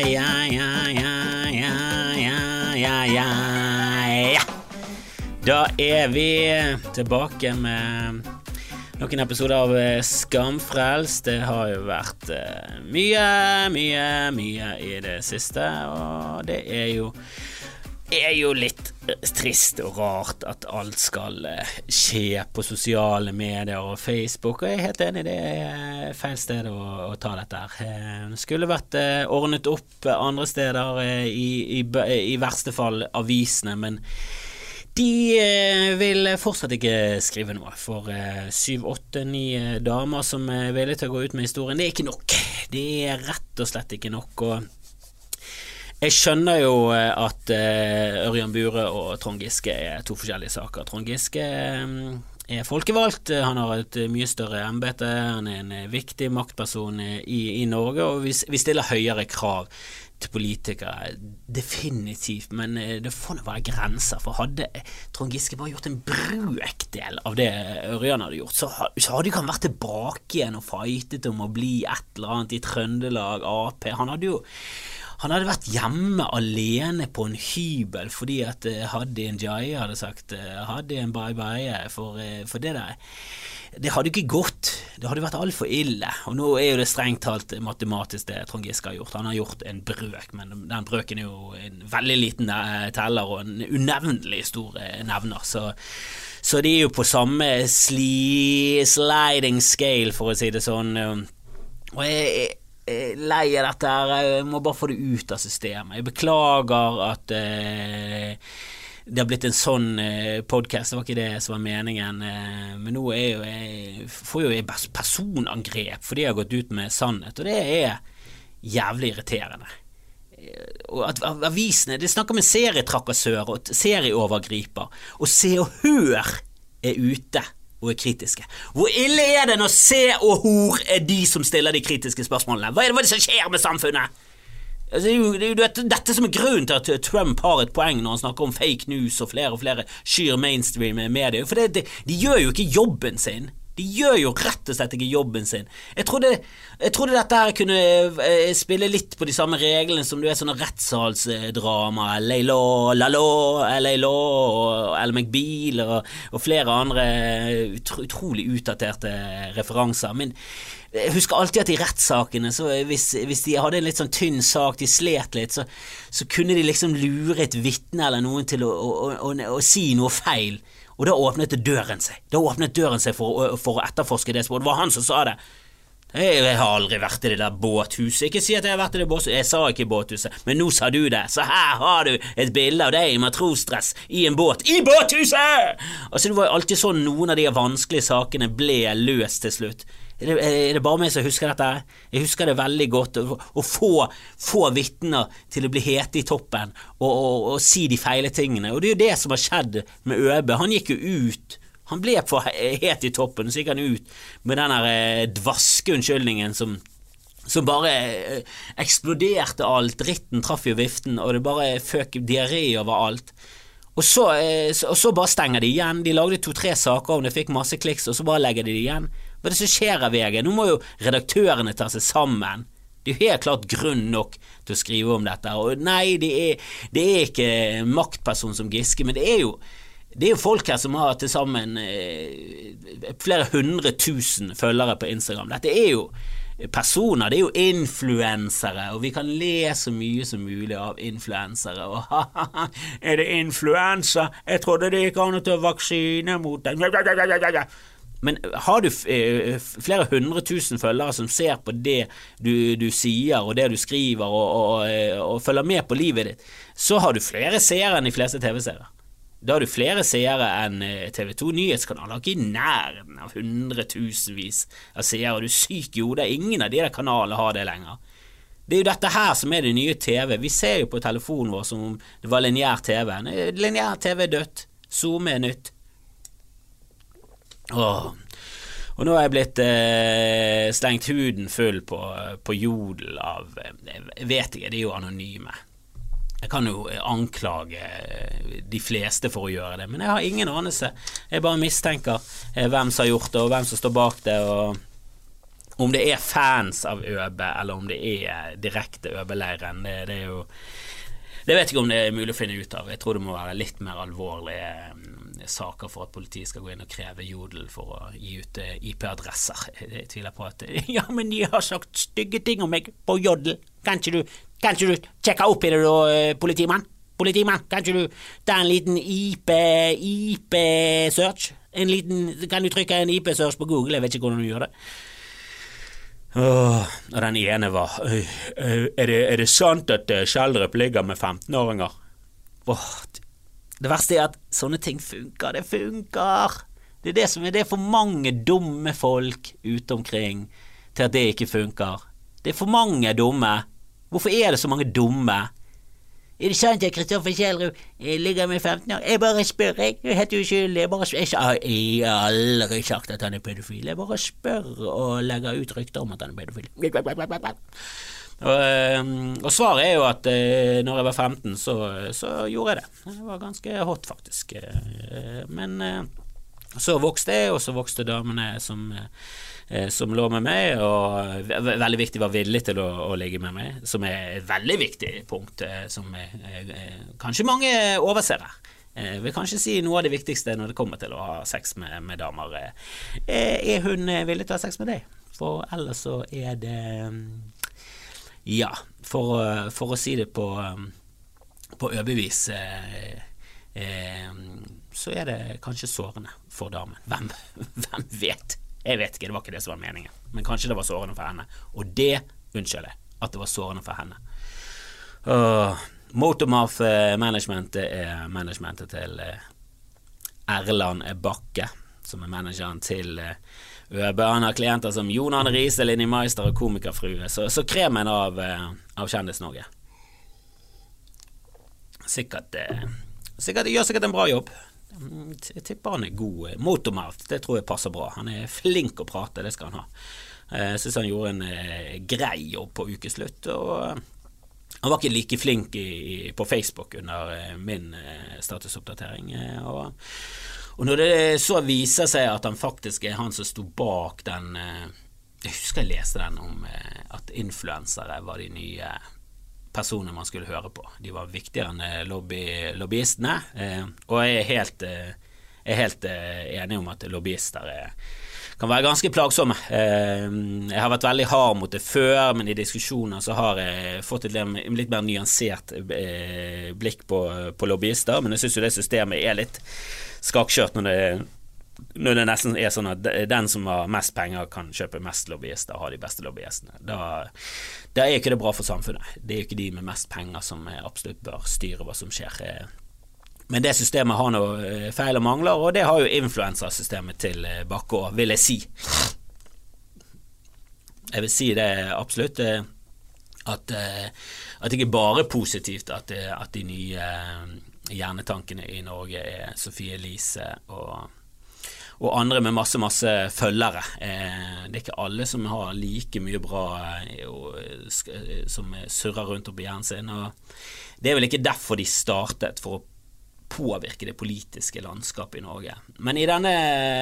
ja, ja, ja, ja, ja, ja, ja, ja. Da er vi tilbake med noen episoder av eh, Skamfrelst. Det har jo vært uh, mye, mye, mye i det siste, og det er jo er jo litt trist og rart at alt skal skje på sosiale medier og Facebook, og jeg er helt enig, det er feil sted å, å ta dette her. Skulle vært ordnet opp andre steder, i, i, i verste fall avisene, men de eh, vil fortsatt ikke skrive noe, for eh, syv, åtte, ni eh, damer som er villige til å gå ut med historien, det er ikke nok. Det er rett og slett ikke nok. og jeg skjønner jo at Ørjan Bure og Trond Giske er to forskjellige saker. Trond Giske er folkevalgt, han har et mye større embete, han er en viktig maktperson i, i Norge, og vi, vi stiller høyere krav til politikere, definitivt, men eh, det får nå være grenser. For hadde Trond Giske bare gjort en brøkdel av det Ørjan hadde gjort, så hadde ikke han vært tilbake igjen og fightet om å bli et eller annet i Trøndelag Ap. Han hadde jo han hadde vært hjemme alene på en hybel fordi at uh, Hadi Njaye hadde sagt uh, Hadi en bye-bye for, uh, for det der det hadde ikke gått. Det hadde vært altfor ille. Og nå er jo det strengt talt matematisk det Trond Giske har gjort. Han har gjort en brøk, men den brøken er jo en veldig liten eh, teller og en unevnelig stor eh, nevner. Så, så de er jo på samme sli, sliding scale, for å si det sånn. Og jeg, lei av dette her. Jeg må bare få det ut av systemet. Jeg beklager at eh, det har blitt en sånn eh, podkast, det var ikke det som var meningen. Eh, men nå er jo jeg, får jo jeg personangrep fordi jeg har gått ut med sannhet, og det er jævlig irriterende. Eh, og at avisene Det snakker om en serietrakassør og serieovergriper, og Se og Hør er ute og er kritiske. Hvor ille er det når Se og Hor er de som stiller de kritiske spørsmålene? Hva er det, hva er det som skjer med samfunnet? Altså, det, er jo, det jo dette, som er grunnen til at Trump har et poeng når han snakker om fake news og flere og flere skyr mainstream medier. For det, de gjør jo ikke jobben sin. De gjør jo rett og slett ikke jobben sin. Jeg trodde, jeg trodde dette her kunne eh, spille litt på de samme reglene som du er sånne rettssalsdrama, Leilo, Lalo, Leilo, Al McBeal og, og flere andre utrolig utdaterte referanser. Men jeg husker alltid at i rettssakene, hvis, hvis, de hadde en litt sånn tynn sak, de slet litt, så, så kunne de liksom lure et vitne eller noen til å, å, å, å, si noe feil. Og da åpnet døren seg. Da åpnet døren seg for, for å etterforske det sporet. Det var han som sa det. Jeg har aldri vært i det der båthuset. Ikke si at jeg har vært i det båthuset. Jeg sa ikke båthuset, men nå sa du det. Så her har du et bilde av deg i matrosdress i en båt i båthuset! Altså, det var jo alltid sånn noen av de vanskelige sakene ble løst til slutt. Er det, bare meg som husker dette? Jeg husker det veldig godt. Å, få, få vitner til å bli hete i toppen og, og, og, si de feile tingene. Og det er jo det som har skjedd med Øbe. Han gikk jo ut. Han ble for het i toppen, så gikk han ut med den der dvaske unnskyldningen som som bare eh, eksploderte alt. Dritten traff jo viften, og det bare føk diaré overalt. Og så, eh, og så bare stenger de igjen. De lagde to-tre saker om det, fikk masse kliks, og så bare legger de det igjen. Hva er det som skjer av VG? Nå må jo redaktørene ta seg sammen. Det er jo helt klart grunn nok til å skrive om dette. Og nei, det er, det er ikke maktperson som Giske, men det er jo det er jo folk her som har til sammen eh, flere hundre tusen følgere på Instagram. Dette er jo personer, det er jo influensere, og vi kan le så mye som mulig av influensere. Og ha-ha, er det influensa? Jeg trodde det gikk an å ta vaksine mot den. Men har du eh, flere hundre tusen følgere som ser på det du, du sier og det du skriver og, og, eh, og, følger med på livet ditt, så har du flere seere enn de fleste TV-seere. Da har du flere seere enn eh, TV 2 Nyhetskanaler, ikke i nærheten av hundretusenvis av seere. Du er syk i hodet, ingen av de der kanalene har det lenger. Det er jo dette her som er det nye TV. Vi ser jo på telefonen vår som om det var lineær TV. Lineær TV er dødt. Zoom er nytt. Åh. Og nå har jeg blitt eh, slengt huden full på, på jodel av eh, Jeg vet ikke, de er jo anonyme. Jeg kan jo anklage de fleste for å gjøre det, men jeg har ingen anelse. Jeg bare mistenker eh, hvem som har gjort det, og hvem som står bak det. Og, Om det er fans av Øbe, eller om det er direkte Øbe-leiren, det, det er jo det vet jeg ikke om det er mulig å finne ut av. Jeg tror det må være litt mer alvorlige mm, saker for at politiet skal gå inn og kreve Jodel for å gi ut eh, IP-adresser. Jeg tviler på at Ja, men de har sagt stygge ting om meg på Jodel. Kan ikke du, kan ikke du sjekke opp i det da, eh, politimann? Politimann, kan ikke du ta en liten IP, IP-search? Liten, kan du trykke en IP-search på Google? Jeg vet ikke hvordan du gjør det. Åh, og den ene var Er det, er det sant at Skjeldrup ligger med 15-åringer? Åh, det verste er at sånne ting funker. Det funker! Det er det som er det er for mange dumme folk ute omkring til at det ikke funker. Det er for mange dumme. Hvorfor er det så mange dumme? Er det sant at Kristoffer Kjellrud ligger med 15 år? Jeg bare spør, jeg. Jeg er helt uskyldig. Jeg bare. Jeg har aldri sagt at han er pedofil. Jeg bare spør og legger ut rykter om at han er pedofil. Og, ehm, og svaret er jo at eh, når jeg var 15, så, så gjorde jeg det. Det var ganske hot, faktisk. Eh, men eh, så vokste jeg, og så vokste damene som Eh, som lå med meg, og veldig viktig var villig til å, å, ligge med meg, som er et veldig viktig punkt eh, som er, kanskje mange overser her. Jeg vil kanskje si noe av det viktigste når det kommer til å ha sex med, med damer. Er hun villig til å ha sex med deg? For ellers så er det Ja, for, for å si det på, på øbevis så er det kanskje sårende for damen. Hvem, hvem vet? Jeg vet ikke, det var ikke det som var meningen. Men kanskje det var sårende for henne. Og det unnskylder jeg, at det var sårende for henne. Uh, Motormouth eh, Management er managementet til Erland Bakke, som er manageren til uh. Han har klienter som Jon Arne Riise, Linni Meister og Komikerfrue. Så, så kremen av, av Kjendis-Norge. Sikkert, sikkert Gjør sikkert en bra jobb. Jeg tipper han er god. Motormouth, det tror jeg passer bra. Han er flink å prate, det skal han ha. Eh, jeg syns han gjorde en eh, grei jobb på ukeslutt. Og eh, han var ikke like flink i, på Facebook under min statusoppdatering. Og, og, når det så viser seg at han faktisk er han som sto bak den Jeg husker jeg leste den om at influensere var de nye personene man skulle høre på. De var viktigere enn eh, lobby, lobbyistene. Eh, og jeg er helt, eh, jeg er helt eh, enig om at lobbyister er, kan være ganske plagsomme. Eh, jeg har vært veldig hard mot det før, men i diskusjoner så har jeg fått et litt mer nyansert eh, blikk på, på, lobbyister. Men jeg syns jo det systemet er litt skakkjørt når det når det nesten er sånn at den som har mest penger, kan kjøpe mest lobbyister og ha de beste lobbyistene. Da, da er ikke det bra for samfunnet. Det er jo ikke de med mest penger som absolutt bør styre hva som skjer. Men det systemet har noe eh, feil og mangler, og det har jo influensasystemet til eh, Bakke òg, vil jeg si. Jeg vil si det absolutt. Eh, at, at det ikke bare er positivt at, at de nye hjernetankene i Norge er Sofie Elise og og andre med masse, masse følgere. Det er ikke alle som har like mye bra som surrer rundt oppi hjernen sin. Og det er vel ikke derfor de startet, for å påvirke det politiske landskapet i Norge. Men i denne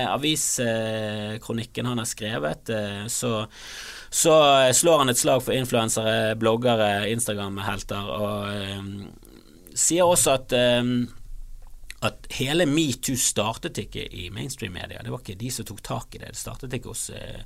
aviskronikken han har skrevet, så, så slår han et slag for influensere, bloggere, Instagram-helter, og sier også at at hele metoo startet ikke i mainstream-media. Det var ikke de som tok tak i det. Det startet ikke hos eh,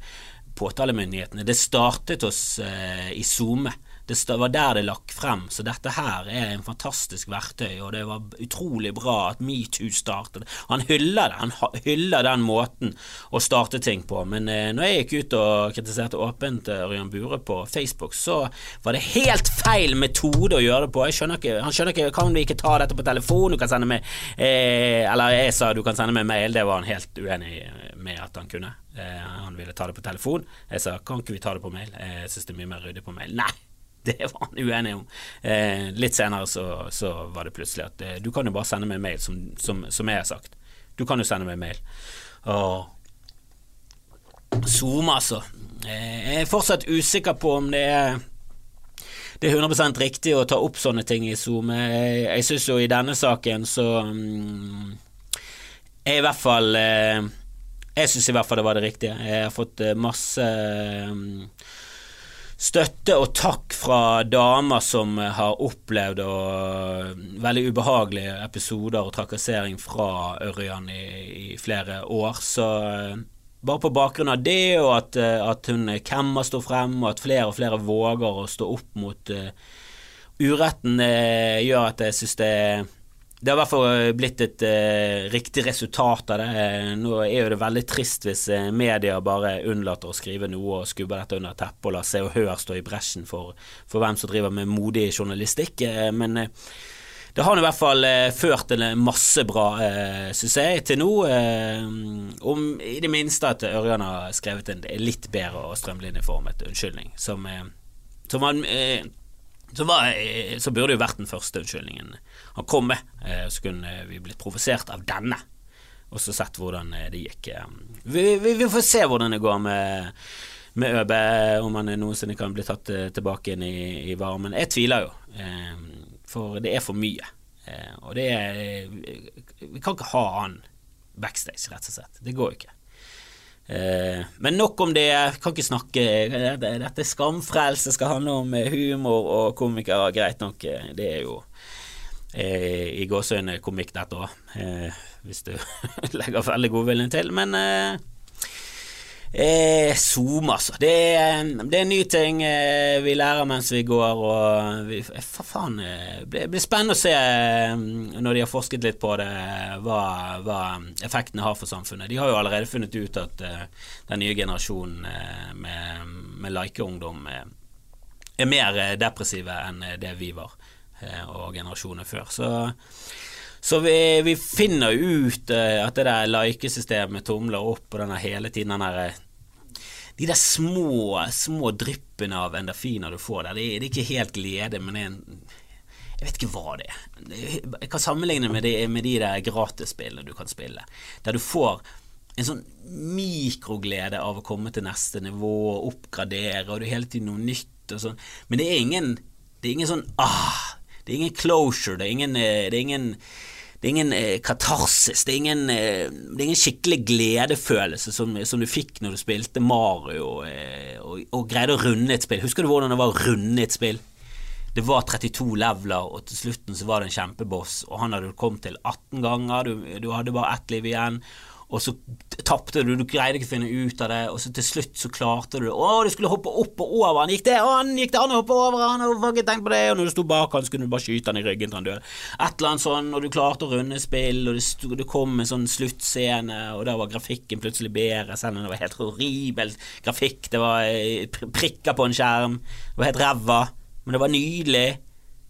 påtalemyndighetene. Det startet hos eh, i SoMe. Det var der det lakk frem. Så dette her er en fantastisk verktøy, og det var utrolig bra at metoo startet. Han hyller det. Han hyller den måten å starte ting på. Men eh, når jeg gikk ut og kritiserte åpent eh, Ørjan Bure på Facebook, så var det helt feil metode å gjøre det på. Skjønner ikke, han skjønner ikke Kan vi ikke ta dette på telefon? Du kan sende meg eh, Eller jeg sa du kan sende meg mail. Det var han helt uenig med at han kunne. Eh, han ville ta det på telefon. Jeg sa kan ikke vi ta det på mail? Jeg syns det er mye mer ryddig på mail. Nei! Det var han uenig om. Eh, litt senere så, så, var det plutselig at eh, du kan jo bare sende meg en mail, som, som, som, jeg har sagt. Du kan jo sende meg en mail. Og Zoom, altså. Eh, jeg er fortsatt usikker på om det er det er 100% riktig å ta opp sånne ting i Zoom. Jeg, jeg syns jo i denne saken så mm, Jeg i hvert fall eh, Jeg syns i hvert fall det var det riktige. Jeg har fått masse støtte og takk fra damer som har opplevd og, veldig ubehagelige episoder og trakassering fra Ørjan i, i, flere år. Så bare på bakgrunn av det, og at, at hun Kemma står frem, og at flere og flere våger å stå opp mot uh, uretten, uh, gjør at jeg syns det er det har i hvert fall eh, blitt et eh, riktig resultat av det. Eh, nå er jo det veldig trist hvis uh, media bare unnlater å skrive noe og skubber dette under teppet og lar Se og Hør stå i bresjen for, for, hvem som driver med modig journalistikk. Men det har i hvert fall ført til masse bra, syns jeg, til nå. om i det minste at Ørjan har skrevet en litt bedre og strømlinjeformet unnskyldning, som, som han så, var, eh, så, burde jo vært den første unnskyldningen han kom med. Eh, så kunne vi blitt provosert av denne, og så sett hvordan eh, det gikk. Vi, vi, vi får se hvordan det går med, med ØB, om han noensinne kan bli tatt tilbake inn i, i varmen. Jeg tviler jo, for det er for mye. Og det er Vi kan ikke ha han backstage, rett og slett. Det går jo ikke. Eh, men nok om det. Jeg Kan ikke snakke Dette skamfrelse skal handle om eh, humor og komikere. Greit nok, eh, det er jo i gåseøyne komikk, dette òg, hvis du legger veldig godviljen til. Men Eh, Zoom, altså. Det er, det er en ny ting eh, vi lærer mens vi går, og vi, eh, for faen eh, Det blir spennende å se når de har forsket litt på det, hva, hva effektene har for samfunnet. De har jo allerede funnet ut at eh, den nye generasjonen uh, med, med likeungdom er mer depressive enn det vi var, og generasjoner før. Så så vi, vi finner ut uh, at det der likesystemet tomler opp, og denne hele tiden den der De der små, små dryppene av endorfiner du får der, det, det, er ikke helt glede, men det er en Jeg vet ikke hva det er. Jeg kan sammenligne med, det, med de der gratisspillene du kan spille, der du får en sånn mikroglede av å komme til neste nivå, oppgradere, og det er hele tiden noe nytt og sånn. Men det er ingen, det er ingen sånn ah, det er ingen closure, det er ingen, eh, det er ingen det er ingen eh, katarsis, det er ingen, eh, det er ingen skikkelig gledefølelse som, som, du fikk når du spilte Mario eh, og, og, greide å runde et spill. Husker du hvordan det var å runde et spill? Det var 32 leveler, og til slutten så var det en kjempeboss, og han hadde du kommet til 18 ganger, du, du hadde bare ett liv igjen, og så tapte du, du greide ikke å finne ut av det, og så til slutt så klarte du det. Å, du skulle hoppe opp og over han, gikk det an, gikk det an å hoppe over han, og ikke tenkt på det, og når du sto bak han, så kunne du bare skyte han i ryggen til han døde. Et eller annet sånn, og du klarte å runde spill, og det, stod, det kom en sånn sluttscene, og der var grafikken plutselig bedre, selv om det var helt horribel grafikk, det var eh, prikker på en skjerm, det var helt ræva, men det var nydelig.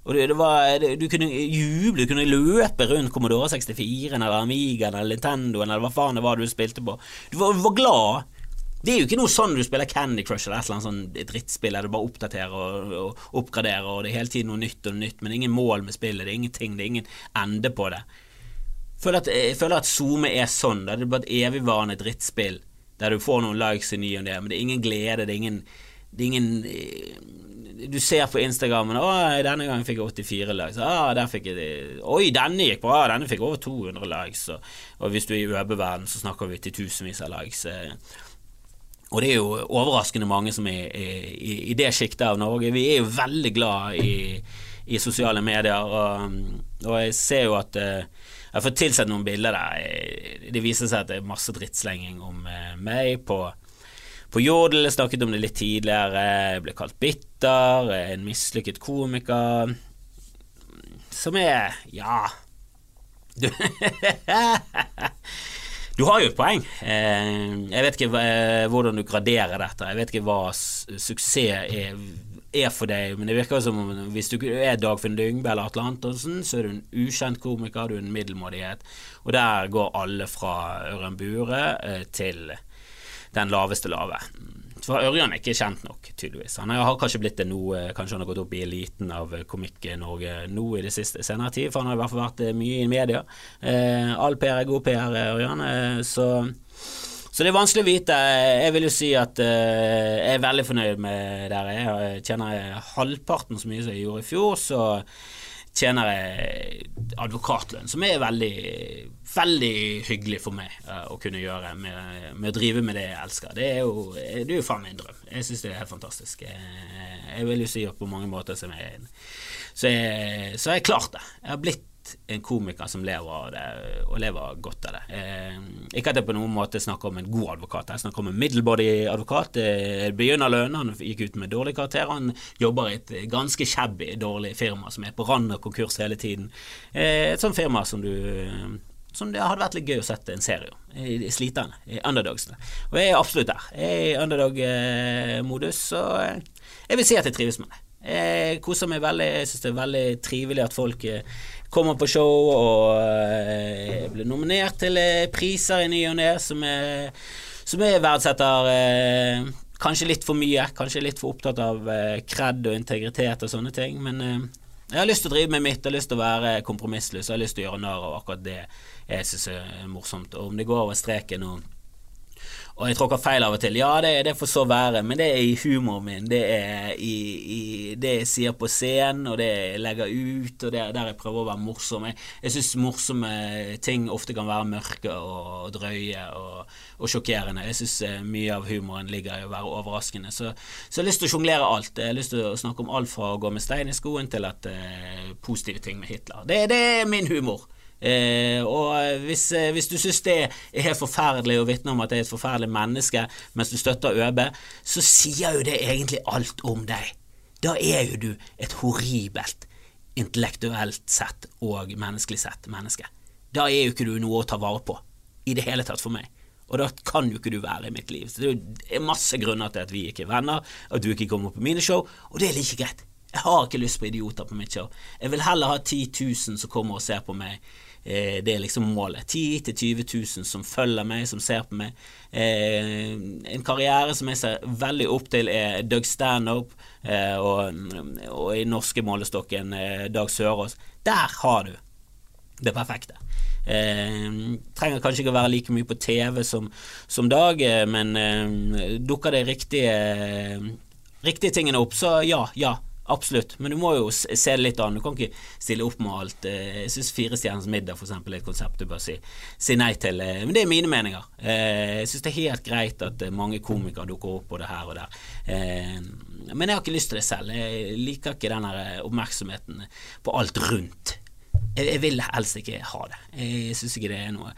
Og det, det var, det, Du kunne juble, du kunne løpe rundt Commodore 64 eller Amigaen eller Nintendoen eller hva faen det var du spilte på. Du var, var, glad. Det er jo ikke noe sånn du spiller Candy Crush eller et eller annet sånn drittspill der du bare oppdaterer og, og, oppgraderer, og det er hele tiden noe nytt og nytt, men det er ingen mål med spillet, det er ingenting, det er ingen ende på det. Føler at, jeg føler at SoMe er sånn, det er bare et evigvarende drittspill der du får noen likes i ny og ne, men det er ingen glede, det er ingen, det er ingen eh, du ser på Instagrammen 'Å, denne gangen fikk jeg 84 likes'. Ah, der fikk jeg, 'Oi, denne gikk bra'. Denne fikk over 200 likes. Og, og hvis du er i ØB-verden, så snakker vi til tusenvis av likes. Og det er jo overraskende mange som er, i, i det sjiktet av Norge. Vi er jo veldig glad i, i sosiale medier, og, og, jeg ser jo at eh, jeg har fått tilsett noen bilder der. Det viser seg at det er masse drittslenging om eh, meg på på Jodel. Jeg snakket om det litt tidligere. Jeg ble kalt bitter, en mislykket komiker. Som er ja du, du har jo et poeng. Eh, jeg vet ikke eh, hvordan du graderer dette. Jeg vet ikke hva suksess er, er for deg, men det virker som om hvis du er Dagfinn Dyngbe eller Atle Antonsen, så er du en ukjent komiker, du er en middelmådighet. Og der går alle fra Ørjan Bure eh, til den laveste lave. For Ørjan er ikke kjent nok, tydeligvis. Han har kanskje blitt det nå, eh, kanskje han har gått opp i eliten av Komikk-Norge nå i det siste senere tid, for han har i hvert fall vært eh, mye i media. Eh, all PR er god PR, Ørjan. Eh, så, så, det er vanskelig å vite. Jeg vil jo si at eh, jeg er veldig fornøyd med der jeg tjener halvparten så mye som jeg gjorde i fjor, så tjener jeg advokatlønn, som er veldig, veldig hyggelig for meg uh, å kunne gjøre med, med, å drive med det jeg elsker. Det er jo, det er jo faen en drøm. Jeg syns det er helt fantastisk. Jeg, jeg vil jo si at på mange måter som jeg, så jeg, så jeg klart det. Jeg har blitt en komiker som lever av det, og lever godt av det. Eh, ikke at jeg på noen måte snakker om en god advokat, jeg snakker om en middelbody advokat. Eh, Begynnerlønn, han gikk ut med dårlig karakter, han jobber i et ganske shabby, dårlig firma som er på randen av konkurs hele tiden. Eh, et sånt firma som du som det hadde vært litt gøy å sette en serie om. I sliterne, underdogsene. Og jeg er absolutt der. Jeg er i underdog-modus, og jeg vil si at jeg trives med det. Jeg koser meg veldig. Jeg syns det er veldig trivelig at folk eh, kommer på show og eh, blir nominert til eh, priser i ny og ne som, som jeg verdsetter kanskje litt for mye. Kanskje litt for opptatt av kred og integritet og sånne ting. Men jeg har lyst til å drive med mitt, jeg har lyst til å være kompromissløs, jeg har lyst til å gjøre narr av akkurat det jeg syns er morsomt. Og om det går over streken og og jeg tråkker feil av og til. Ja, det, det får så være, men det er i humoren min. Det er i, i det jeg sier på scenen, og det jeg legger ut, og det, der jeg prøver å være morsom. Jeg, jeg syns morsomme ting ofte kan være mørke og drøye og, og sjokkerende. Jeg syns eh, mye av humoren ligger i å være overraskende. Så, så jeg har lyst til å sjonglere alt. Jeg har lyst til å snakke om alt fra å gå med stein i skoen til at uh, positive ting med Hitler. Det, det er min humor. Eh, og hvis, eh, hvis du syns det er helt forferdelig å vitne om at det er et forferdelig menneske mens du støtter ØB, så sier jo det egentlig alt om deg. Da er jo du et horribelt, intellektuelt sett og menneskelig sett menneske. Da er jo ikke du noe å ta vare på i det hele tatt for meg. Og da kan jo ikke du være i mitt liv. Så det er masse grunner til at vi ikke er venner, at du ikke kommer på mine show, og det er like greit. Jeg har ikke lyst på idioter på mitt show. Jeg vil heller ha 10 000 som kommer og ser på meg Eh, det er liksom målet. 10 000-20 000 som følger meg, som ser på meg. Eh, en karriere som jeg ser veldig opp til, er Doug Stanhope, eh, og, og, i norske målestokken Dag Sørås. Der har du det perfekte. Eh, trenger kanskje ikke å være like mye på TV som, som Dag, men eh, dukker det riktige, riktige tingene opp, så ja, ja. Absolutt, men du må jo se det litt an. Du kan ikke stille opp med alt. Eh, jeg syns Fire stjerners middag eksempel, er et konsept du bør si, si, nei til. Eh, men det er mine meninger. Eh, jeg syns det er helt greit at mange komikere dukker opp både her og der. Men jeg har ikke lyst til det selv. Jeg liker ikke den oppmerksomheten på alt rundt jeg, vil helst ikke ha det. Jeg syns ikke det er noe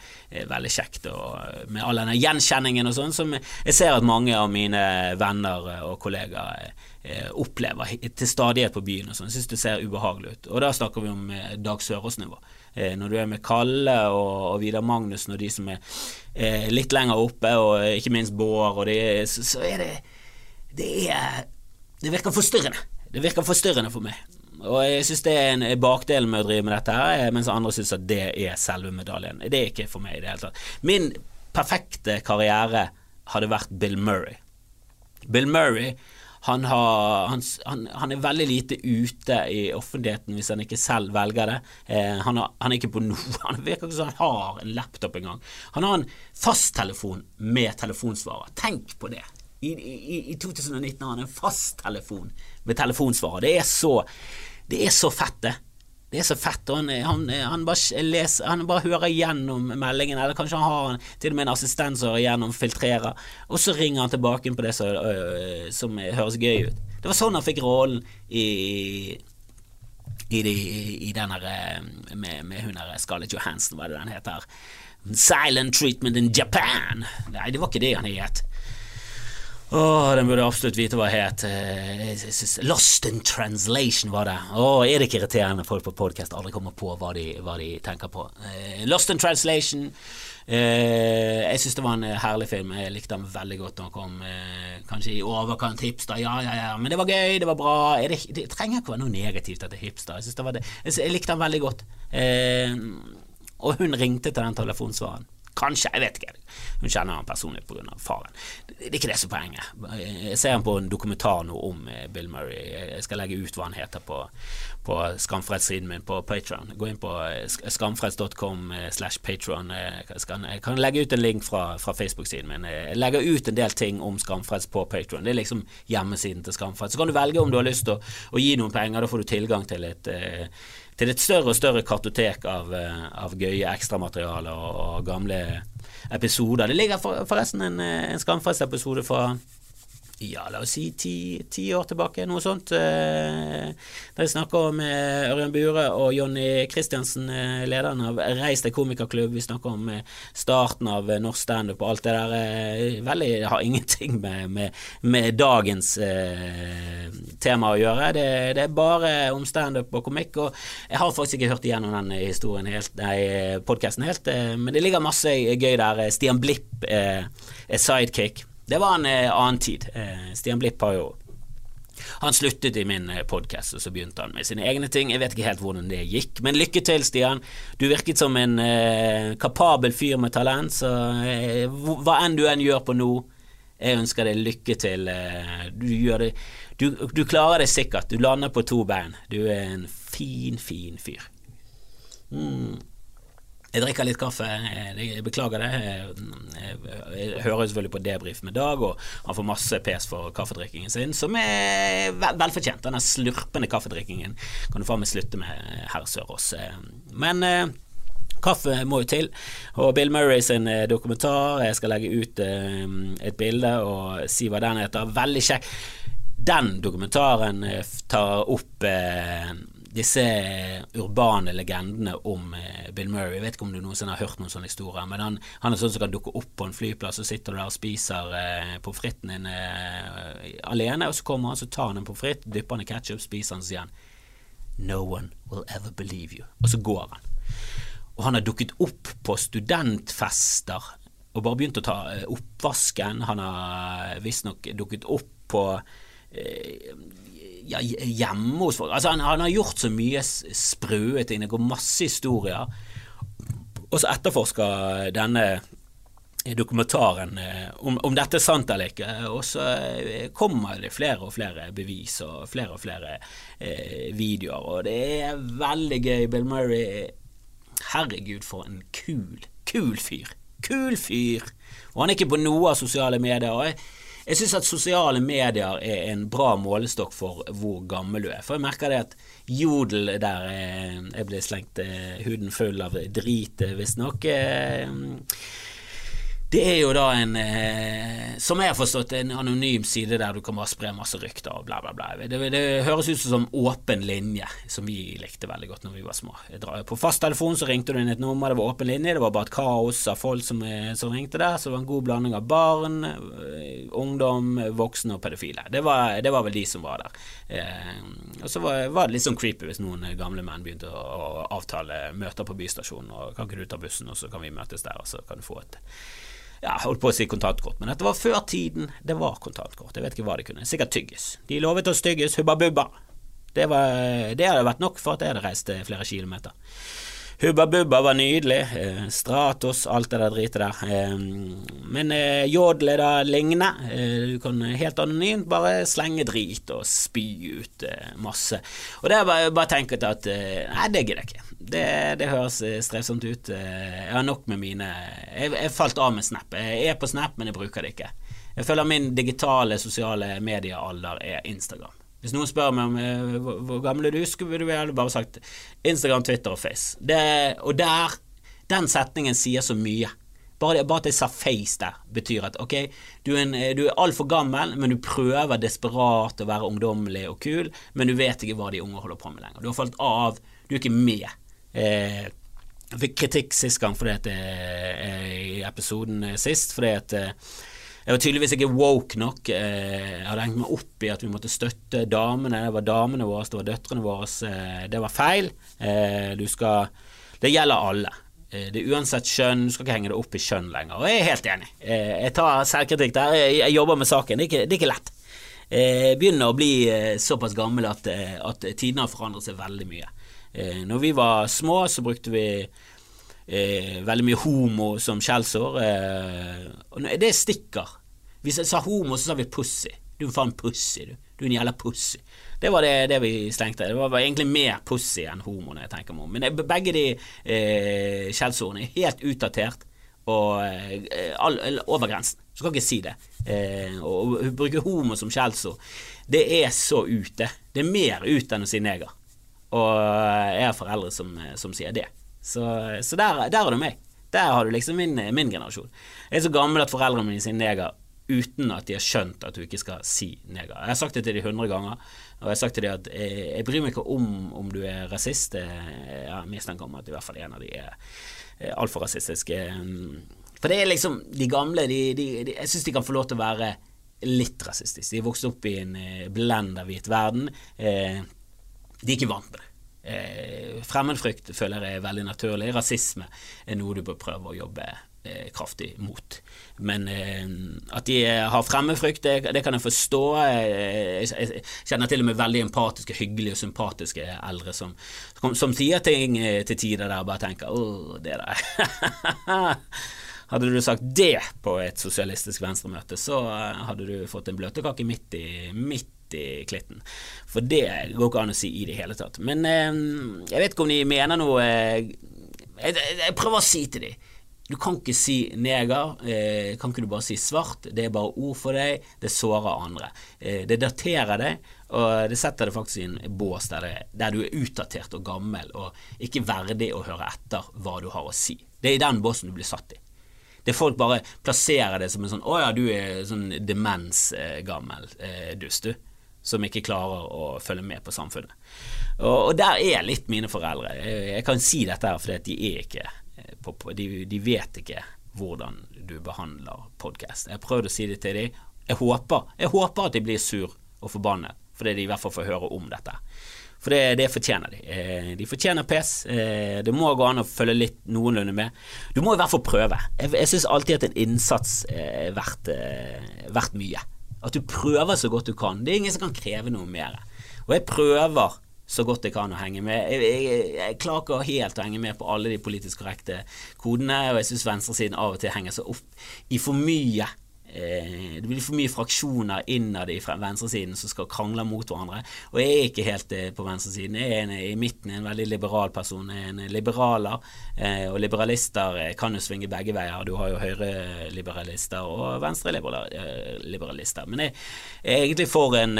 veldig kjekt og, med all denne gjenkjenningen og sånn, som jeg ser at mange av mine venner og kollegaer opplever til stadighet på byen. og sånn. Jeg syns det ser ubehagelig ut. Og da snakker vi om eh, Dag Sørås-nivå. Eh, når du er med Kalle og, Vidar Magnussen og de som er eh, litt lenger oppe, og ikke minst Bård, og de, så er det Det er Det virker forstyrrende. Det virker forstyrrende for meg. Og jeg syns det er en bakdel med å drive med dette, her, mens andre syns at det er selve medaljen. Det er ikke for meg i det hele tatt. Min perfekte karriere hadde vært Bill Murray. Bill Murray han, har, han, han, han, er veldig lite ute i offentligheten hvis han ikke selv velger det. Eh, han, har, han, er ikke på noe Han virker ikke som han har en laptop engang. Han har en fasttelefon med telefonsvarer. Tenk på det. I, i, i 2019 har han en fasttelefon med telefonsvarer. Det er så det er så fett, det. Det er så fett. Han, han, han, bare, leser, han bare hører gjennom meldingen, eller kanskje han har til og med en assistent som hører gjennom, filtrerer, og så ringer han tilbake på det som, øh, som høres gøy ut. Det var sånn han fikk rollen i i, de, i den her med, med hun her Scarlett Johansson, hva er det den heter? Silent Treatment in Japan! Nei, det var ikke det han het. Åh, den burde absolutt vite hva het. Eh, Lost in translation var det. Åh, er det ikke irriterende folk på podkast aldri kommer på hva de, hva de tenker på? Uh, Lost in translation. Uh, jeg syns det var en herlig film. Jeg likte den veldig godt da den kom. kanskje i overkant hipster, ja, ja, ja. Men det var gøy, det var bra. Det, det, trenger ikke være noe negativt at er hipster. Jeg, det det. jeg likte den veldig godt. og hun ringte til den telefonsvaren. Kanskje, jeg vet ikke. Hun kjenner han personlig pga. faren. Det er ikke det som er poenget. Jeg ser han på en dokumentar nå om eh, Bill Murray. Jeg skal legge ut hva han heter på, på Skamfreds-siden min på Patron. Gå inn på eh, skamfreds.com eh, slash patron. Jeg kan legge ut en link fra, fra Facebook-siden min. Jeg legger ut en del ting om Skamfreds på Patron. Det er liksom hjemmesiden til Skamfreds. Så kan du velge om du har lyst til å, å gi noen penger. Da får du tilgang til et til et større og større kartotek av, av gøye ekstramaterialer og, og gamle episoder. Det ligger for, forresten en, en Skamfrelst-episode fra ja, la oss si ti, ti, år tilbake, noe sånt. Eh, der jeg snakka om eh, Ørjan Bure og Jonny Kristiansen, eh, lederen av Reis deg komikerklubb. Vi snakka om starten av norsk standup og alt det der. Veldig, har ingenting med, med, med dagens eh, tema å gjøre. Det, det er bare om standup og komikk. Og jeg har faktisk ikke hørt igjennom den historien helt, nei, podkasten helt, men det ligger masse gøy der. Stian Blipp er sidekick. Det var en eh, annen tid. Eh, Stian Blipp har jo han sluttet i min eh, podkast, og så begynte han med sine egne ting. Jeg vet ikke helt hvordan det gikk, men lykke til, Stian. Du virket som en eh, kapabel fyr med talent, så eh, hva enn du enn gjør på nå, jeg ønsker deg lykke til. Eh, du, det, du, du, klarer det sikkert. Du lander på to bein. Du er en fin, fin fyr. Mm. Jeg drikker litt kaffe, jeg beklager det. Jeg hører selvfølgelig på debrief med Dag, og han får masse pes for kaffedrikkingen sin, som er velfortjent. Denne slurpende kaffedrikkingen kan du faen meg slutte med, herr Sørås. Men eh, kaffe må jo til. Og Bill Murray sin eh, dokumentar, jeg skal legge ut eh, et bilde og si hva den heter. Veldig kjekk. Den dokumentaren tar opp disse urbane legendene om eh, Bill Murray. Jeg vet ikke om du noensinne har hørt noen sånne historier, men han, han er sånn som kan dukke opp på en flyplass, og sitter du der og spiser eh, pommes fritesen din eh, alene, og så kommer han, så tar han en pommes frites, dypper han i ketsjup, spiser han, så sier han No one will ever believe you. Og så går han. Og han har dukket opp på studentfester og bare begynt å ta eh, oppvasken. Han har visstnok dukket opp på eh, ja, hjemme hos folk. Altså, han, han, har gjort så mye sprøe ting. Det går masse historier. Og så etterforsker denne dokumentaren eh, om, om, dette er sant eller ikke. Og så eh, kommer det flere og flere bevis og flere og flere eh, videoer, og det er veldig gøy. Bill Murray Herregud, for en kul, kul fyr. Kul fyr! Og han er ikke på noe av sosiale medier. Og jeg, jeg syns at sosiale medier er en bra målestokk for hvor gammel du er. For jeg merker det at Jodel der eh, jeg ble slengt eh, huden full av drit, eh, visstnok det er jo da en, eh, som jeg har forstått, en anonym side der du kan bare spre masse rykter og bla, bla, bla. Det, det høres ut som åpen linje, som vi likte veldig godt når vi var små. På fasttelefon så ringte du inn et nummer, det var åpen linje, det var bare et kaos av folk som, eh, som ringte der, så det var en god blanding av barn, eh, ungdom, voksne og pedofile. Det var, det var vel de som var der. Eh, og så var, var, det litt sånn creepy hvis noen gamle menn begynte å, å avtale møter på bystasjonen, og kan ikke du ta bussen, og så kan vi møtes der, og så kan du få et ja, holdt på å si kontantkort, men dette var før tiden det var kontantkort. Jeg vet ikke hva de kunne. Sikkert tyggis. De lovet oss tyggis, hubba bubba. Det, var, det hadde vært nok for at jeg hadde reist flere kilometer. Hubba Bubba var nydelig. Eh, Stratos, alt det der dritet der. Eh, men eh, Jodel er da lignende. Du kan helt anonymt bare slenge drit og spy ut masse. Og det er bare, bare tenkt at Nei, det gidder jeg ikke. Det, det, høres strevsomt ut. Jeg har nok med mine Jeg, jeg falt av med Snap. Jeg er på Snap, men jeg bruker det ikke. Jeg føler min digitale sosiale mediealder er Instagram. Hvis noen spør meg om eh, hvor, gammel er du, skulle du vel bare sagt Instagram, Twitter og Face. Det, og der, den setningen sier så mye. Bare, bare at jeg sa face der, betyr at ok, du er, en, du er altfor gammel, men du prøver desperat å være ungdommelig og kul, men du vet ikke hva de unge holder på med lenger. Du har falt av, du er ikke med. Eh, jeg fikk kritikk sist gang fordi at, eh, i episoden sist, fordi at eh, jeg var tydeligvis ikke woke nok. Eh, jeg hadde hengt meg opp i at vi måtte støtte damene. Det var damene våre, det var døtrene våre. Eh, det var feil. Eh, skal Det gjelder alle. Det er uansett kjønn, du skal ikke henge det opp i kjønn lenger. Og jeg er helt enig. Jeg tar selvkritikk der. Jeg jobber med saken. Det er ikke, det er ikke lett. Jeg begynner å bli såpass gammel at, at tidene har forandret seg veldig mye. Når vi var små, så brukte vi eh, veldig mye homo som skjellsår. Eh, det stikker. Hvis jeg sa homo, så sa vi pussy. Du er faen pussy, du. Du er en jævla pussy. Det var det, det vi slengte. Det var, egentlig mer pussy enn homo, når jeg tenker meg om. Men begge de eh, er helt utdatert og eh, over grensen. Så kan ikke si det. Eh, å bruke homo som skjellsord, det er så ute. Det er mer ut enn å si neger. og jeg har foreldre som, som sier det. Så, så der, der, er du meg. Der har du liksom min, min, generasjon. Jeg er så gammel at foreldrene mine sier neger uten at de har skjønt at du ikke skal si neger. Jeg har sagt det til de hundre ganger, og jeg har sagt til dem at jeg, jeg bryr meg ikke om om du er rasist. Jeg har mistanke om at i hvert fall en av de er altfor rasistiske. For det er liksom de gamle de, de, de, Jeg syns de kan få lov til å være litt rasistiske. De er vokst opp i en eh, blenda hvit verden. Eh, de er ikke vant med det. Eh, fremmedfrykt føler jeg er veldig naturlig. Rasisme er noe du bør prøve å jobbe eh, kraftig mot. Men eh, at de har fremmedfrykt, det, det, kan jeg forstå. Jeg, jeg, kjenner til og med veldig empatiske, hyggelige og sympatiske eldre som, som, som sier ting eh, til tider der og bare tenker 'Å, det der'. Hadde du sagt det på et sosialistisk venstremøte, så hadde du fått en bløtkake midt i, midt i klitten. For det går ikke an å si i det hele tatt. Men eh, jeg vet ikke om de mener noe eh, jeg, jeg, prøver å si til dem du kan ikke si neger, eh, kan ikke du bare si svart? Det er bare ord for deg, det sårer andre. Eh, det daterer deg, og det setter deg faktisk i en bås der, det, der, du er utdatert og gammel og ikke verdig å høre etter hva du har å si. Det er i den båsen du blir satt i. Det folk bare plasserer det som en sånn 'Å ja, du er sånn demensgammel eh, dust, du' som ikke klarer å følge med på samfunnet. Og, og der er litt mine foreldre. Jeg, jeg kan si dette her fordi de er ikke eh, på, de, de, vet ikke hvordan du behandler podkast. Jeg har prøvd å si det til dem. Jeg håper, jeg håper at de blir sur og forbannet, fordi de i hvert fall får høre om dette. For det, det fortjener de. Eh, de fortjener pes. Eh, det må gå an å følge litt noenlunde med. Du må i hvert fall prøve. Jeg, jeg syns alltid at en innsats er verdt, verdt mye. At du prøver så godt du kan. Det er ingen som kan kreve noe mer. Og jeg prøver så godt jeg kan å henge med. Jeg, jeg, jeg klarer ikke helt å henge med på alle de politisk korrekte kodene, og jeg syns venstresiden av og til henger seg opp i for mye det blir for mye fraksjoner innad i venstresiden som skal krangle mot hverandre. Og jeg er ikke helt eh, på venstresiden. Jeg er en, i midten en veldig liberal person. Jeg er en liberaler. Eh, og liberalister kan jo svinge begge veier. Du har jo høyreliberalister og venstreliberalister. Men jeg er egentlig for en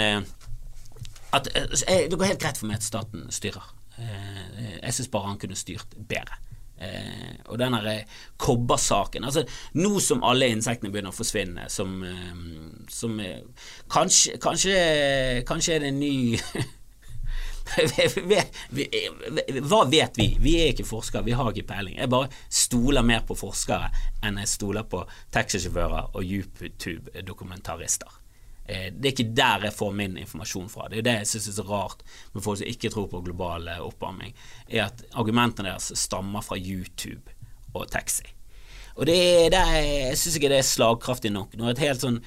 at, Det går helt greit for meg at staten styrer. Jeg syns bare han kunne styrt bedre. Eh, og den eh, kobbersaken altså, Nå som alle insektene begynner å forsvinne, som, eh, som eh, kanskje, kanskje, kanskje er det en ny Hva vet vi? Vi er ikke forskere, vi har ikke peiling. Jeg bare stoler mer på forskere enn jeg stoler på taxisjåfører og YouTube-dokumentarister. Eh, det er ikke der jeg får min informasjon fra. Det er det jeg syns er så rart med folk som ikke tror på global eh, oppvarming, er at argumentene deres stammer fra YouTube og taxi. Og det, det jeg syns ikke det er slagkraftig nok. Når et helt sånn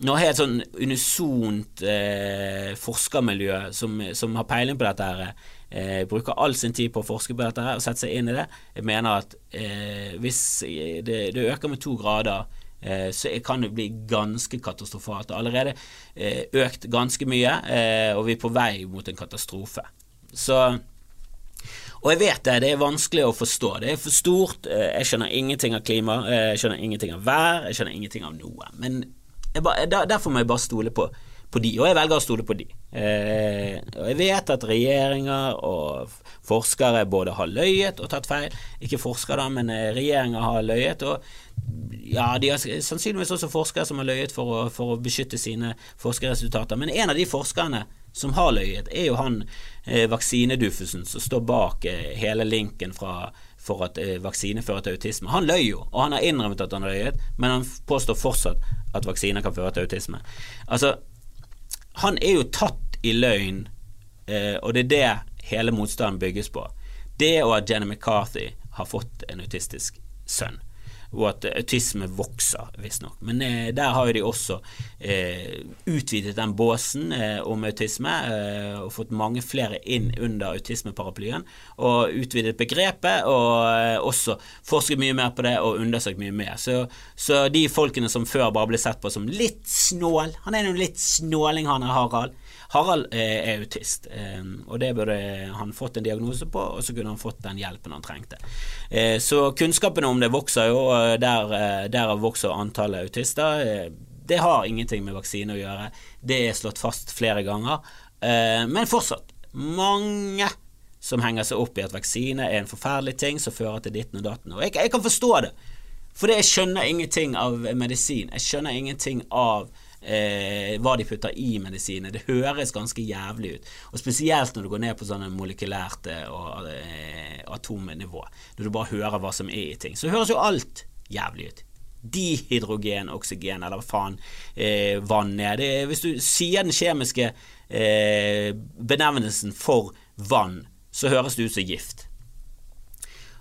når helt sånn unisont eh, forskermiljø som, som, har peiling på dette, her, eh, bruker all sin tid på å forske på dette her, og sette seg inn i det, jeg mener at eh, hvis det, det, øker med to grader Eh, så kan det bli ganske katastrofalt. Allerede eh, økt ganske mye, eh, og vi er på vei mot en katastrofe. Så og jeg vet det, det er vanskelig å forstå. Det er for stort. Jeg skjønner ingenting av klima, jeg skjønner ingenting av vær, jeg skjønner ingenting av noe. Men bare, derfor må jeg bare stole på, på, de, og jeg velger å stole på de. og jeg vet at regjeringer og forskere både har løyet og tatt feil. Ikke forskere, da, men regjeringer har løyet. Og ja, de har sannsynligvis også forskere som har løyet for å, for å beskytte sine forskerresultater. Men en av de forskerne som har løyet, er jo han eh, vaksineduffusen som står bak eh, hele linken fra, for at eh, vaksine fører til autisme. Han løy jo, og han har innrømmet at han har løyet, men han påstår fortsatt at vaksiner kan føre til autisme. Altså, han er jo tatt i løgn, eh, og det er det hele motstanden bygges på. Det og at Jenny McCarthy har fått en autistisk sønn og at autisme vokser, visstnok. Men eh, der har jo de også eh, utvidet den båsen eh, om autisme eh, og fått mange flere inn under autismeparaplyen. Og utvidet begrepet og eh, også forsket mye mer på det og undersøkt mye mer. Så, så, de folkene som før bare ble sett på som litt snål Han er jo litt snåling, han er Harald. Harald eh, er autist, eh, og det burde han fått en diagnose på, og så kunne han fått den hjelpen han trengte. Eh, så kunnskapen om det vokser jo, der, derav vokser antallet autister. Det har ingenting med vaksine å gjøre, det er slått fast flere ganger. Men fortsatt, mange som henger seg opp i at vaksine er en forferdelig ting som fører til ditten og datten. Og jeg, jeg kan forstå det, for jeg skjønner ingenting av medisin. Jeg skjønner ingenting av eh, hva de putter i medisiner. Det høres ganske jævlig ut. Og Spesielt når du går ned på sånne molekylært eh, og eh, atomnivå. Når du bare hører hva som er i ting. Så høres jo alt jævlig ut dihydrogen, oksygen, eller hva faen eh, vann er. Det, hvis du sier den kjemiske eh, benevnelsen for vann, så høres det ut som gift.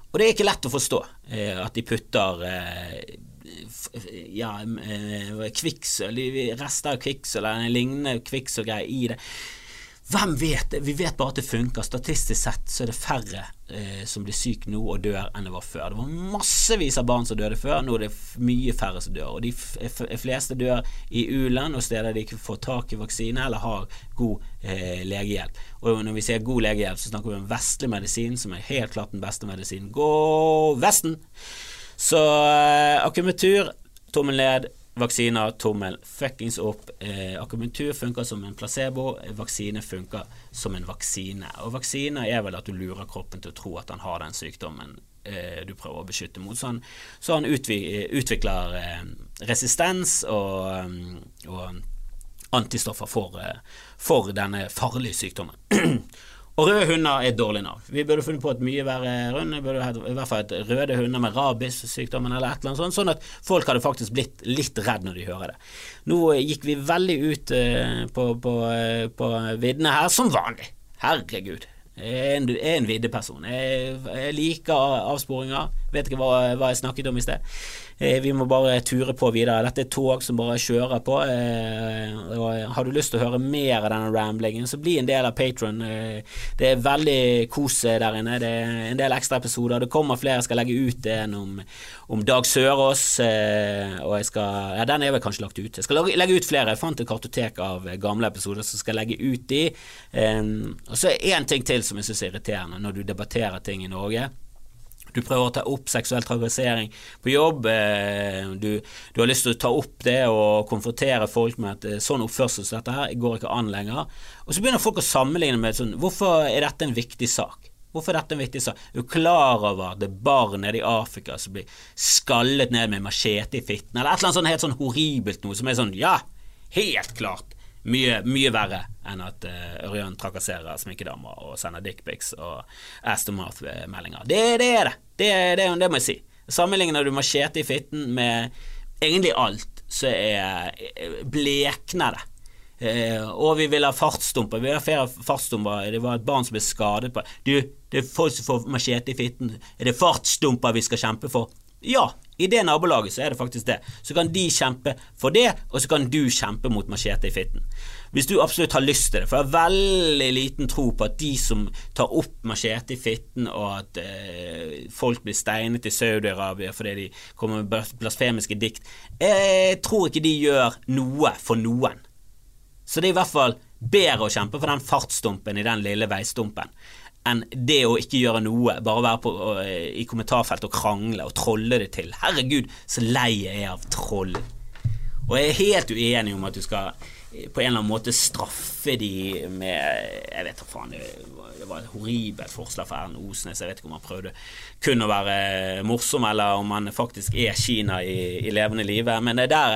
Og det er ikke lett å forstå eh, at de putter eh, ja, eh, kvikksølv, rester av kvikksølv eller lignende kvikksølvgreier i det. Hvem vet? Vi vet bare at det funker. Statistisk sett så er det færre eh, som blir syk nå og dør enn det var før. Det var massevis av barn som døde før, nå er det mye færre som dør. Og de fleste dør i u-land og steder de ikke får tak i vaksine eller har god eh, legehjelp. Og når vi sier god legehjelp, så snakker vi om vestlig medisin, som er helt klart den beste medisinen. Gå Vesten! Så eh, akumentur, tommel ned Vaksiner, tommel fuckings opp. Eh, akumentur funker som en placebo, vaksine funker som en vaksine. Og vaksine er vel at du lurer kroppen til å tro at han har den sykdommen eh, du prøver å beskytte mot. Så han, så han utvikler eh, resistens og, eh, og antistoffer for, for denne farlige sykdommen. Og røde hunder er et dårlig navn. Vi burde funnet på et mye verre rund. Vi burde hatt i hvert fall et røde hunder med rabies-sykdommen eller et eller annet sånt, sånn at folk hadde faktisk blitt litt redd når de hører det. Nå gikk vi veldig ut uh, på, på, uh, på viddene her, som vanlig. Herregud. Jeg er en, en viddeperson. Jeg, jeg liker avsporinger. Vet ikke hva, hva jeg snakket om i sted. Eh, vi må bare ture på videre. Dette er tog som bare kjører på. Eh, og har du lyst til å høre mer av denne ramblingen, så bli en del av Patron. Eh, det er veldig kos der inne. Det er en del ekstra episoder. Det kommer flere. Jeg skal legge ut en om, om Dag Sørås. Og jeg skal Ja, den er vel kanskje lagt ut. Jeg skal legge ut flere. Jeg fant et kartotek av gamle episoder som skal legge ut de. Og så er én ting til som jeg syns er irriterende når du debatterer ting i Norge du prøver å ta opp seksuell trakassering på jobb. Eh, du, du, har lyst til å ta opp det og konfrontere folk med at eh, sånn oppførsel som dette her går ikke an lenger. Og så begynner folk å sammenligne med sånn Hvorfor er dette en viktig sak? Hvorfor er dette en viktig sak? Er du klar over det barn nede i Afrika som blir skallet ned med machete i fitten, eller et eller annet sånn helt sånn horribelt noe som er sånn Ja, helt klart mye, mye verre enn at uh, Ørjan trakasserer sminkedamer og sender dickpics og ass to mouth-meldinger. Det, det, er det. Det, det. det, må jeg si. Sammenligner du machete i fitten med egentlig alt, så er eh, blekner det. Uh, og vi vil ha fartsdumper. Vi har flere fartsdumper. Det var et barn som ble skadet på Du, det er folk som får machete i fitten. Er det fartsdumper vi skal kjempe for? Ja, i det nabolaget så er det faktisk det. Så kan de kjempe for det, og så kan du kjempe mot machete i fitten. Hvis du absolutt har lyst til det, for jeg har veldig liten tro på at de som tar opp machete i fitten, og at eh, folk blir steinet i Saudi-Arabia fordi de kommer med blasfemiske dikt, jeg tror ikke de gjør noe for noen. Så det er i hvert fall bedre å kjempe for den fartsdumpen i den lille veistumpen enn det å ikke gjøre noe, bare være på, i kommentarfeltet og krangle og trolle det til. Herregud, så lei jeg er av troll. Og jeg er helt uenig om at du skal på en eller annen måte straffe de med Jeg vet da faen, det var et horribelt forslag fra Erlend Osnes. Jeg vet ikke om han prøvde kun å være morsom, eller om han faktisk er Kina i, i levende live. Men det er der,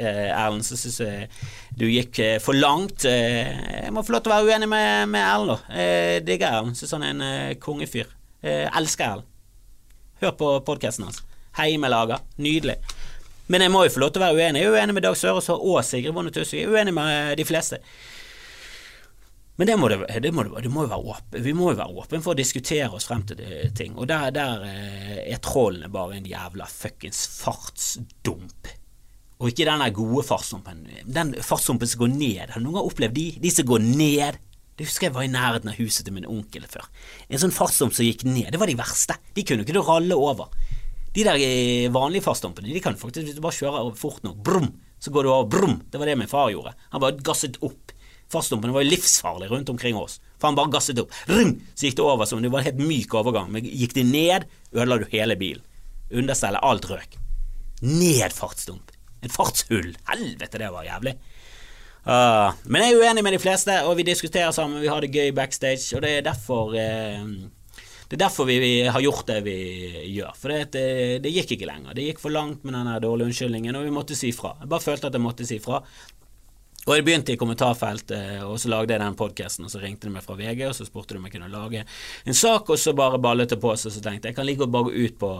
eh, Erlend så syns jeg du gikk eh, for langt. Eh, jeg må få lov til å være uenig med, med Erlend, da. Jeg digger Erlend. Syns han er en kongefyr. Jeg elsker Erlend. Hør på podkasten hans. Heimelaga. Nydelig. Men jeg må jo få lov til å være uenig. Jeg er uenig med Dag Sørås og Sigrid Bonde Tusvik. Jeg er uenig med de fleste. Men det må, det, det, må, det må jo være åpen. vi må jo være åpne for å diskutere oss frem til ting. Og der, der eh, er trollene bare en jævla fuckings fartsdump. Og ikke den gode fartsdumpen. Den fartsdumpen som går ned. Har du noen gang opplevd de? De som går ned. Det husker jeg var i nærheten av huset til min onkel før. En sånn fartsdump som gikk ned. Det var de verste. De kunne ikke du ralle over. De der eh, vanlige fastdumpene de kan faktisk, hvis du bare kjører fort nok, brum, så går du over, brum. Det var det min far gjorde. Han bare gasset opp. Fastdumpene var jo livsfarlige rundt omkring oss. For han bare gasset opp. Rum, så gikk det over som det var en helt myk overgang. Men gikk det ned, ødela du hele bilen. Understellet, alt røk. Ned fartsdump. Et fartshull. Helvete, det var jævlig. Uh, men jeg er uenig med de fleste, og vi diskuterer sammen, vi har det gøy backstage, og det er derfor uh, Det er derfor vi, vi, har gjort det vi gjør. For det, det, det, gikk ikke lenger. Det gikk for langt med den dårlige unnskyldningen, og vi måtte si fra. Jeg bare følte at jeg måtte si fra. Og jeg begynte i kommentarfeltet, og så lagde jeg den podkasten, og så ringte de meg fra VG, og så spurte de om jeg kunne lage en sak, og så bare ballet det på seg, så tenkte jeg jeg kan like godt bare gå ut på,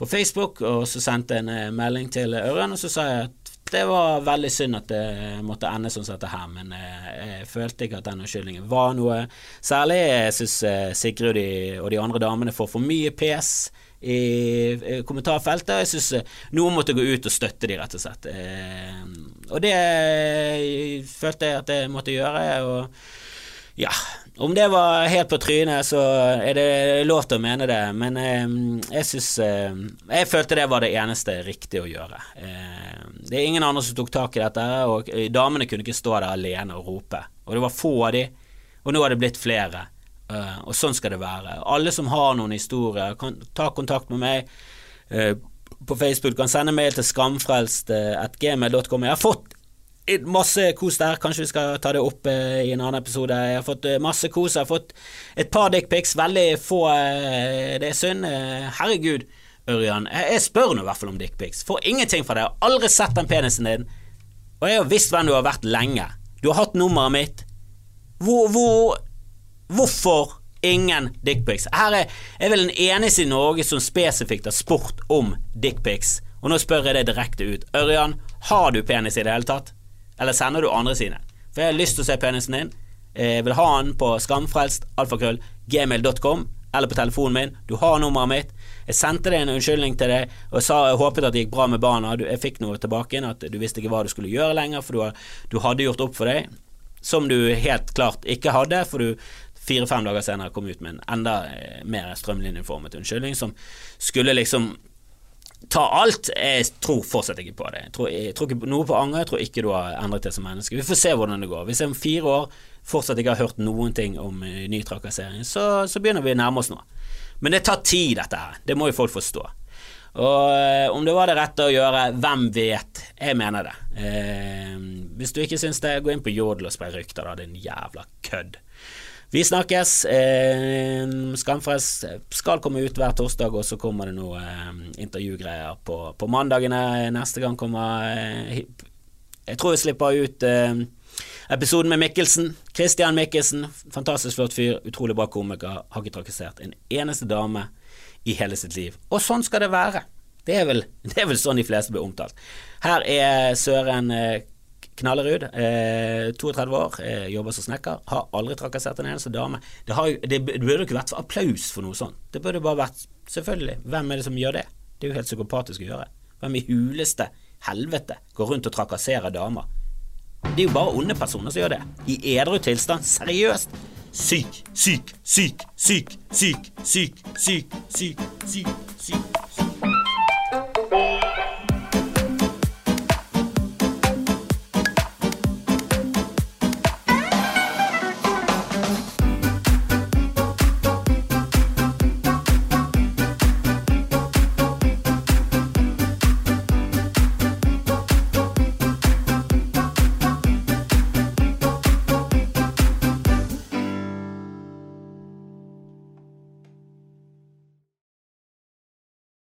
på Facebook, og så sendte jeg en eh, melding til Ørjan, og så sa jeg at det var veldig synd at det måtte ende sånn som dette her, men eh, jeg følte ikke at den unnskyldningen var noe særlig. Jeg syns eh, Sigrud og de andre damene får for mye pes i kommentarfeltet. Jeg syns eh, noen måtte gå ut og støtte de, rett og slett. Og det følte jeg at jeg måtte gjøre. og ja, om det var helt på trynet, så er det lov til å mene det, men eh, jeg syns eh, Jeg følte det var det eneste riktige å gjøre. Eh, det er ingen andre som tok tak i dette, og damene kunne ikke stå der alene og rope. Og det var få av de, og nå har det blitt flere. Eh, og sånn skal det være. Alle som har noen historier, kan ta kontakt med meg eh, på Facebook, kan sende mail til skamfrelst.gmail.com. Jeg har fått masse kos der. Kanskje vi skal ta det opp eh, i en annen episode. Jeg har fått eh, masse kos. Jeg har fått et par dickpics. Veldig få. Eh, det er synd. Eh, herregud, Ørjan. Jeg, jeg spør nå i hvert fall om dickpics. Får ingenting fra deg. Jeg har aldri sett den penisen din. Og jeg har visst hvem du har vært lenge. Du har hatt nummeret mitt. Hvor, hvor Hvorfor ingen dickpics? Her er jeg vel den eneste i Norge som spesifikt har spurt om dickpics. Og nå spør jeg deg direkte ut. Ørjan, har du penis i det hele tatt? Eller sender du andre sine? For jeg har lyst til å se penisen din. Jeg vil ha den på skamfrelst, alfakrøll, gmail.com, eller på telefonen min. Du har nummeret mitt. Jeg sendte deg en unnskyldning til deg og sa, jeg håpet at det gikk bra med barna. Jeg fikk noe tilbake igjen, at du visste ikke hva du skulle gjøre lenger, for du, du hadde gjort opp for deg. Som du helt klart ikke hadde, for du fire-fem dager senere kom ut med en enda eh, mer strømlinjeformet unnskyldning, som skulle liksom ta alt. Jeg tror fortsatt ikke på det. Jeg tror, jeg tror ikke noe på anger. Jeg tror ikke du har endret deg som menneske. Vi får se hvordan det går. Hvis jeg om fire år fortsatt ikke har hørt noen ting om uh, ny trakassering, så, så, begynner vi å nærme oss noe. Men det tar tid, dette her. Det må jo folk forstå. Og uh, om det var det rette å gjøre, hvem vet? Jeg mener det. Eh, hvis du ikke syns det, gå inn på Jodel og spre rykter, da, din jævla kødd. Vi snakkes. Eh, Skamfrelst skal komme ut hver torsdag, og så kommer det noe eh, intervjugreier på, på, mandagene. Neste gang kommer eh, Jeg tror jeg slipper ut eh, episoden med Mikkelsen. Christian Mikkelsen. Fantastisk flott fyr, utrolig bra komiker. Har ikke trakassert en eneste dame i hele sitt liv. Og sånn skal det være. Det er vel, det er vel sånn de fleste blir omtalt. Her er Søren eh, Knallerud, eh, 32 år, eh, jobber som snekker. Har aldri trakassert en eneste dame. Det, har, det, det burde ikke vært for applaus for noe sånt. Det burde bare vært Selvfølgelig, hvem er det som gjør det? Det er jo helt psykopatisk å gjøre. Hvem i huleste helvete går rundt og trakasserer damer? Det er jo bare onde personer som gjør det. I edru tilstand. Seriøst. Syk, syk, syk, Syk, syk, syk, syk, syk, syk, syk, syk, syk.